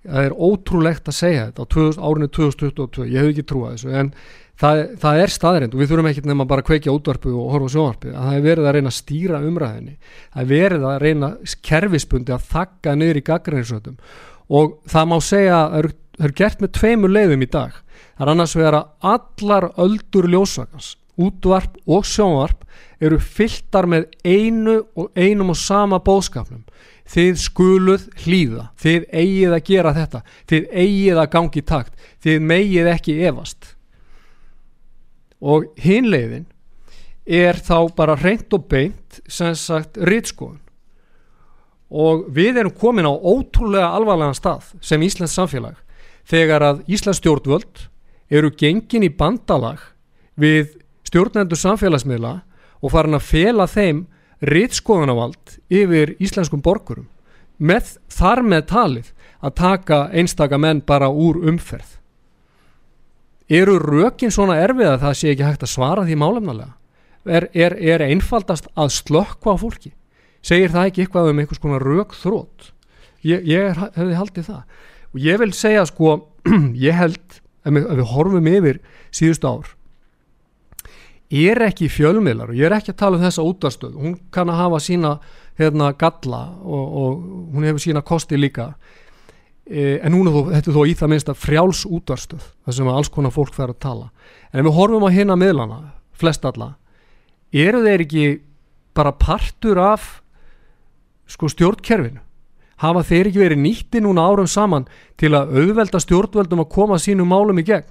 það er ótrúlegt að segja þetta á 2000, árinu 2022, ég hef ekki trúið þessu en það, það er staðrind og við þurfum ekki nefn að bara kveikja útvarpu og horfa sjónvarpu að það er verið að reyna að stýra umræðinni það er verið að reyna kerfisbundi að þakka niður í gaggrinnsötum og það má segja að það er gert með tveimur leiðum í dag. Það er annars vegar að allar öldur ljósakans, útvarp og sjónvarp eru fylltar með einu og einum og sama bóðskapnum. Þið skuluð hlýða, þið eigið að gera þetta, þið eigið að gangi takt, þið megið ekki evast. Og hinleiðin er þá bara reynd og beint sem sagt rittskoðun. Og við erum komin á ótrúlega alvarlegan stað sem Íslands samfélag þegar að Íslands stjórnvöld eru gengin í bandalag við stjórnendur samfélagsmiðla og farin að fela þeim rittskoðunavald yfir íslenskum borgurum með þar með talið að taka einstaka menn bara úr umferð. Eru rökin svona erfið að það sé ekki hægt að svara því málefnalega? Er, er, er einfaldast að slökkva fólki? Segir það ekki eitthvað um einhvers konar rök þrótt ég, ég hefði haldið það. Og ég vil segja sko *clears throat* ég held ef við, ef við horfum yfir síðustu ár er ekki fjölmiðlar og ég er ekki að tala um þessa útastöð hún kann að hafa sína hérna, galla og, og hún hefur sína kosti líka. E, en þó, þetta er þó í það minnst að frjáls útastöð þar sem alls konar fólk fer að tala. En ef við horfum á hérna miðlana flest alla eru þeir ekki bara partur af sko stjórnkerfinu? Hafa þeir ekki verið nýtti núna árum saman til að auðvelda stjórnvöldum að koma sínum málum í gegn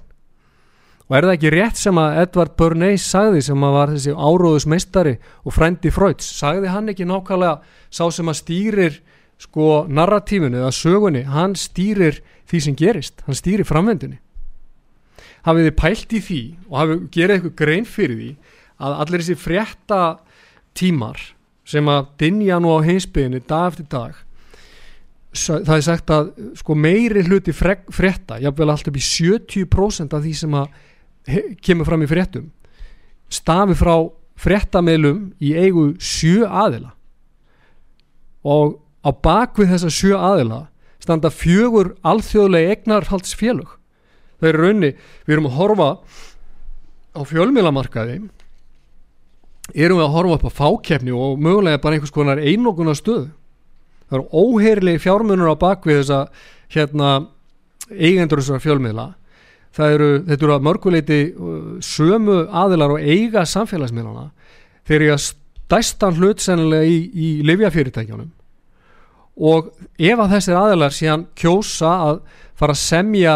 og er það ekki rétt sem að Edvard Bernays sagði sem að var þessi áróðusmeistari og frændi Freuds? Sagði hann ekki nákvæmlega sá sem að stýrir sko narratífunu eða sögunni? Hann stýrir því sem gerist hann stýrir framvendunni hafið þið pælt í því og hafið gerað eitthvað grein fyrir því að allir þessi frétta tímar sem að dinja nú á heimsbyðinu dag eftir dag það er sagt að sko meiri hluti frétta, jáfnvel alltaf í 70% af því sem að kemur fram í fréttum stafi frá fréttameilum í eigu sjö aðila. Og á bakvið þessa sjö aðila standa fjögur alþjóðlega egnarhaldsfélög það er raunni, við erum að horfa á fjölmilamarkaði erum við að horfa upp á fákefni og mögulega bara einhvers konar einoguna stöð það eru óheirlegi fjármunur á bakvið þessa hérna eigendur þessara fjölmiðla það eru, þetta eru að mörguleiti uh, sömu aðilar og eiga samfélagsmiðlana. Þeir eru að stæstan hlut sennilega í, í livjafyrirtækjunum og ef að þessir aðilar síðan kjósa að fara að semja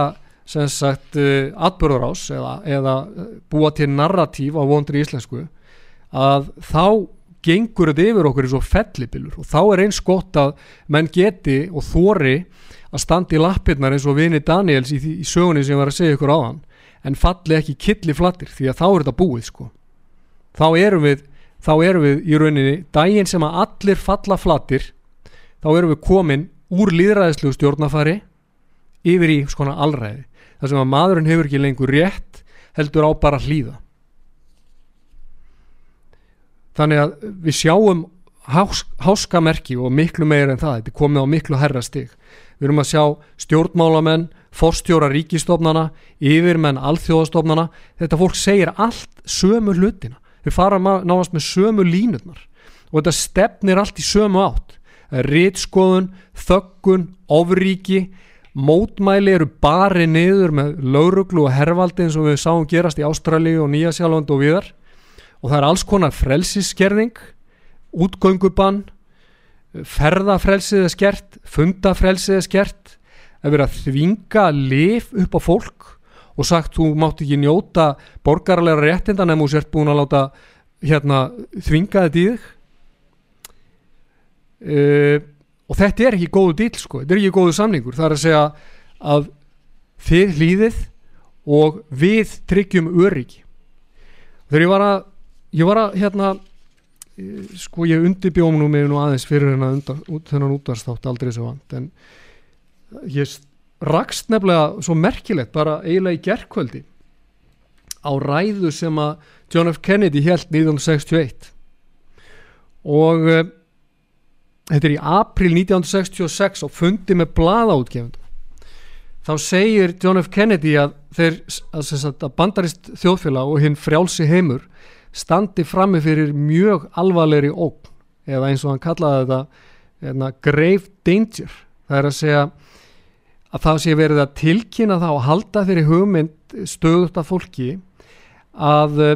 sem sagt uh, atbörðurás eða, eða búa til narratív á vondri íslensku að þá gengur þetta yfir okkur í svo fellibilur og þá er eins gott að menn geti og þóri að standa í lappirnar eins og vini Daniels í, í sögunni sem ég var að segja ykkur á hann en falli ekki killi flattir því að þá er þetta búið sko. Þá erum við, þá erum við í rauninni daginn sem að allir falla flattir þá erum við komin úr líðræðislu stjórnafari yfir í skona allræði þar sem að maðurinn hefur ekki lengur rétt heldur á bara hlýða. Þannig að við sjáum hás, háskamerki og miklu meir en það, þetta er komið á miklu herra stig við erum að sjá stjórnmálamenn forstjóra ríkistofnana yfirmenn alþjóðastofnana. Þetta fólk segir allt sömu hlutina. Við fara náðast með sömu línutnar og þetta stefnir allt í sömu átt. Rítskoðun, þöggun ofríki mótmæli eru bari niður með lauruglu og hervaldi eins og við sáum gerast í Ástrali og Nýjasjálfand og viðar og það er alls konar frelsisskerðing útgöngubann ferðafrelsið er skert fundafrelsið er skert að vera að þvinga lif upp á fólk og sagt þú mátt ekki njóta borgarleira réttindan ef þú sért búin að láta hérna, þvinga þetta í þig. Uh, og þetta er ekki góðu dýl sko, þetta er ekki góðu samningur. Það er að segja að þið hlýðið og við tryggjum öryggi. Þegar ég var að ég var að hérna sko ég undirbjóðum nú mig nú aðeins fyrir þennan útvarstátt aldrei svo vant en ég rakst nefnilega svo merkilegt bara eiginlega í gerðkvöldi á ræðu sem að John F. Kennedy held 1961 og uh, þetta er í april 1966 og fundi með blaðáutgefndum þá segir John F. Kennedy að þeir að, að bandarist þjóðfélag og hinn frjálsi heimur standi frammi fyrir mjög alvarleiri ógn eða eins og hann kallaði þetta eðna, grave danger. Það er að segja að það sé verið að tilkynna þá að halda þeirri hugmynd stöðut af fólki að uh,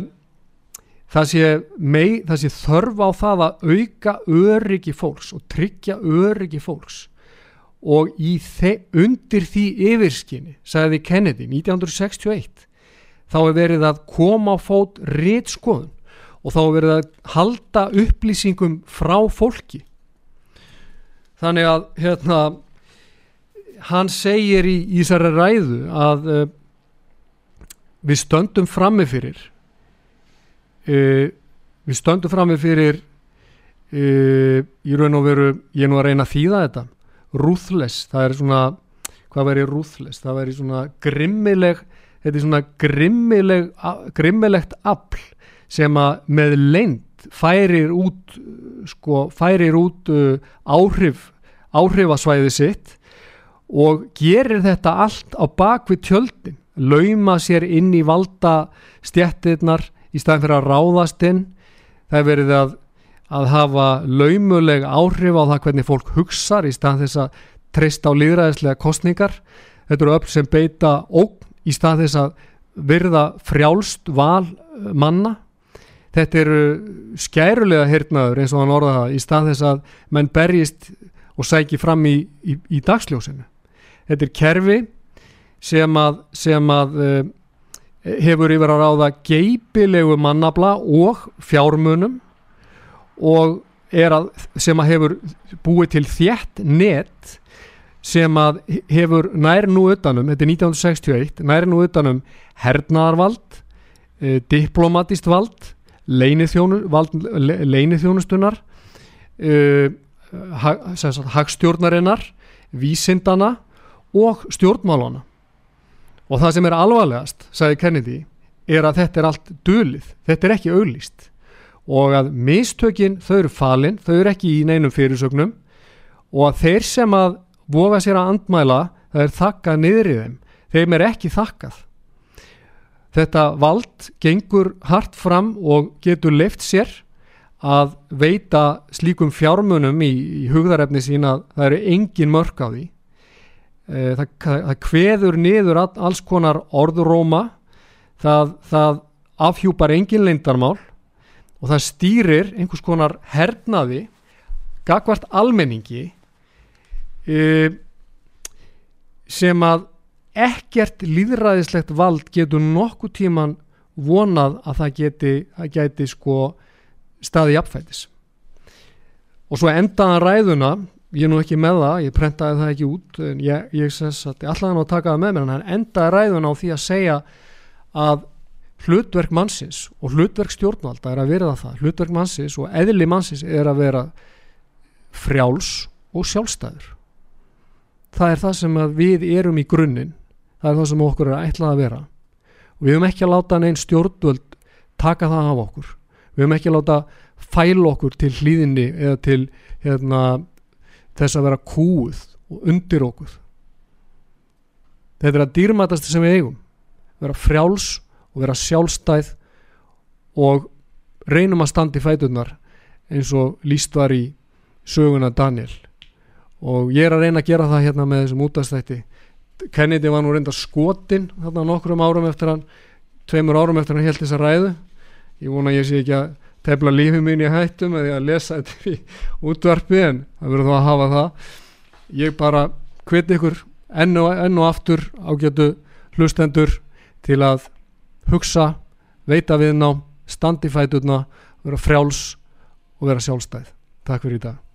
það, sé mei, það sé þörf á það að auka öryggi fólks og tryggja öryggi fólks. Og undir því yfirskinni sagði Kennedy 1961 þá er verið að koma á fót réttskoðun og þá er verið að halda upplýsingum frá fólki. Þannig að hérna hann segir í Ísara ræðu að uh, við stöndum frammefyrir uh, við stöndum frammefyrir uh, í raun og veru ég er nú að reyna að þýða þetta ruthless, það er svona hvað verið ruthless, það verið svona grimmileg þetta er svona grimmileg, grimmilegt afl sem að með leint færir út sko, færir út uh, áhrif áhrifasvæði sitt og gerir þetta allt á bakvið tjöldin. Lauma sér inn í valda stjættirnar í staðin fyrir að ráðast inn. Það er verið að, að hafa laumuleg áhrif á það hvernig fólk hugsar í staðin þess að treysta á líðræðislega kostningar þetta eru öll sem beita óg í stað þess að verða frjálst val eh, manna. Þetta eru skærulega hirtnaður eins og hann orðaða í stað þess að menn berjist og sæki fram í, í, í dagsljósinu. Þetta er kerfi sem að, sem að uh, hefur yfir að ráða geipilegu mannabla og fjármunum og að, sem að hefur búið til þjætt net sem að hefur nær nú utanum, þetta er 1961 nær nú utanum hernaðarvald e, diplomatist vald leinithjónustunar e, hagstjórnarinnar vísindana og stjórnmálana og það sem er alvarlegast, sagði Kennedy er að þetta er allt dölið þetta er ekki auglýst. Og að mistökin þau eru falin þau eru ekki í neinum fyrirsögnum. Og að þeir sem að voga sér að andmæla það er þakkað niður í þeim. Þeim er ekki þakkað. Þetta vald gengur hart fram og getur leift sér að veita slíkum fjármunum í, í hugðarefni sína það eru engin mörg á því. E, það, það, það kveður niður alls konar orðuróma það, það afhjúpar engin leindarmál og það stýrir einhvers konar hernaði gagvart almenningi e, sem að ekkert líðræðislegt vald getur nokkuð tíman vonað að það geti, að geti sko staði jafnfætis. Og svo endaðan ræðuna ég er nú ekki með það, ég prentaði það ekki út en ég, ég sess að ég ætlaði að taka það með mér en hann endaði ræðuna á því að segja að hlutverk mannsins og hlutverk stjórnvalda er að vera það. Hlutverk mannsins og eðli mannsins er að vera frjáls og sjálfstæður það er það sem við erum í grunninn. Það er það sem okkur er ætlað að vera. Og við höfum ekki að láta neinn stjórnvöld taka það af okkur. Við höfum ekki að láta fæla okkur til hlýðinni eða til hérna, þess að vera kúð og undir okkur. Þetta er að dýrmætast sem við eigum. Vera frjáls og vera sjálfstæð og reynum að standa í fætunar eins og líst var í söguna Daniel og ég er að reyna að gera það hérna með þessum útastætti Kennedy var nú reynda skotin þarna nokkrum árum eftir hann tveimur árum eftir hann held þess að ræðu ég vona að ég sé ekki að tefla lífið mín í hættum eða að lesa þetta í útvarpi en það verður þá að hafa það ég bara hviti ykkur enn og, enn og aftur ágætu hlustendur til að hugsa, veita við ná standi fætuna, vera frjáls og vera sjálfstæð. Takk fyrir í dag.